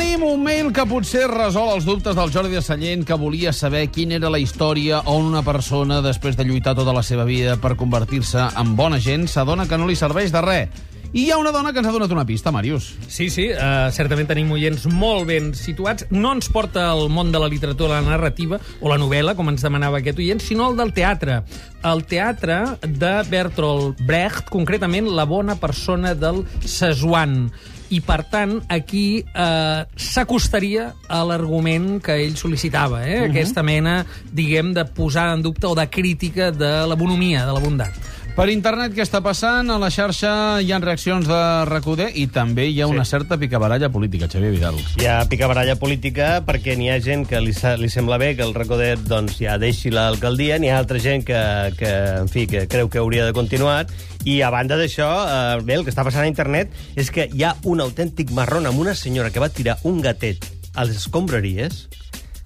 Tenim un mail que potser resol els dubtes del Jordi de Sallent, que volia saber quina era la història on una persona, després de lluitar tota la seva vida per convertir-se en bona gent, s'adona que no li serveix de res. I hi ha una dona que ens ha donat una pista, Màrius. Sí, sí, uh, certament tenim oients molt ben situats. No ens porta al món de la literatura, la narrativa o la novel·la, com ens demanava aquest oient, sinó el del teatre. El teatre de Bertolt Brecht, concretament la bona persona del Sesuan i, per tant, aquí eh, s'acostaria a l'argument que ell sol·licitava, eh? Uh -huh. aquesta mena, diguem, de posar en dubte o de crítica de la bonomia, de la bondat. Per internet, què està passant? A la xarxa hi ha reaccions de Recoder i també hi ha una Sí. certa picabaralla política, Xavier Vidal. Hi ha picabaralla política perquè n'hi ha gent que li, li sembla bé que el Recoder doncs, ja deixi l'alcaldia, n'hi ha altra gent que, que, en fi, que creu que hauria de continuar, i a banda d'això, eh, bé, el que està passant a internet és que hi ha un autèntic marrón amb una senyora que va tirar un gatet a les escombraries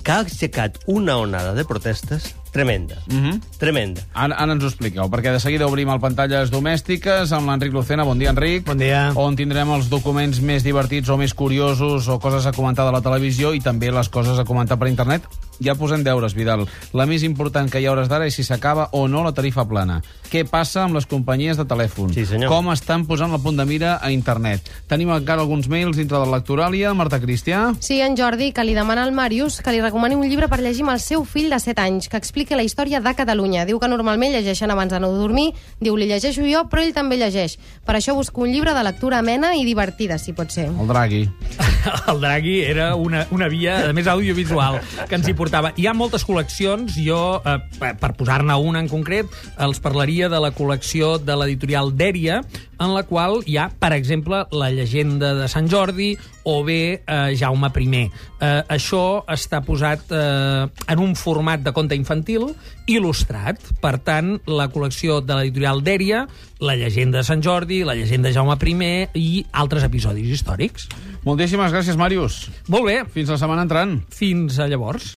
que ha aixecat una onada de protestes tremenda. Mhm. Tremenda. Ara, ara ens ho expliqueu, perquè de seguida obrim el Pantalles Domèstiques amb l'Enric Lucena. Bon dia, Enric. Bon dia. On tindrem els documents més divertits o més curiosos o coses a comentar de la televisió i també les coses a comentar per internet. Ja posem deures, Vidal. La més important que hi ha hores d'ara és si s'acaba o no la tarifa plana. Què passa amb les companyies de telèfon? Sí, senyor. Com estan posant la punt de mira a internet? Tenim encara alguns mails dintre de l'actoràlia. Marta Cristià? Sí, en Jordi, que li demana al Màrius que li recomani un llibre per llegir amb el seu fill de 7 anys, que expliqui la història de Catalunya. Diu que normalment llegeixen abans d'anar a dormir, diu li llegeixo jo, però ell també llegeix. Per això busco un llibre de lectura amena i divertida, si pot ser. El Draghi. el Draghi era una, una via, a més, audiovisual que ens hi portava. Hi ha moltes col·leccions, jo, eh, per posar-ne una en concret, els parlaria de la col·lecció de l'editorial Dèria, en la qual hi ha, per exemple, la llegenda de Sant Jordi o bé eh, Jaume I. Eh, això està posat eh, en un format de conte infantil il·lustrat. Per tant, la col·lecció de l'editorial Dèria, la llegenda de Sant Jordi, la llegenda de Jaume I i altres episodis històrics. Moltíssimes gràcies, Màrius. Molt bé, Fins la setmana entrant. fins a llavors.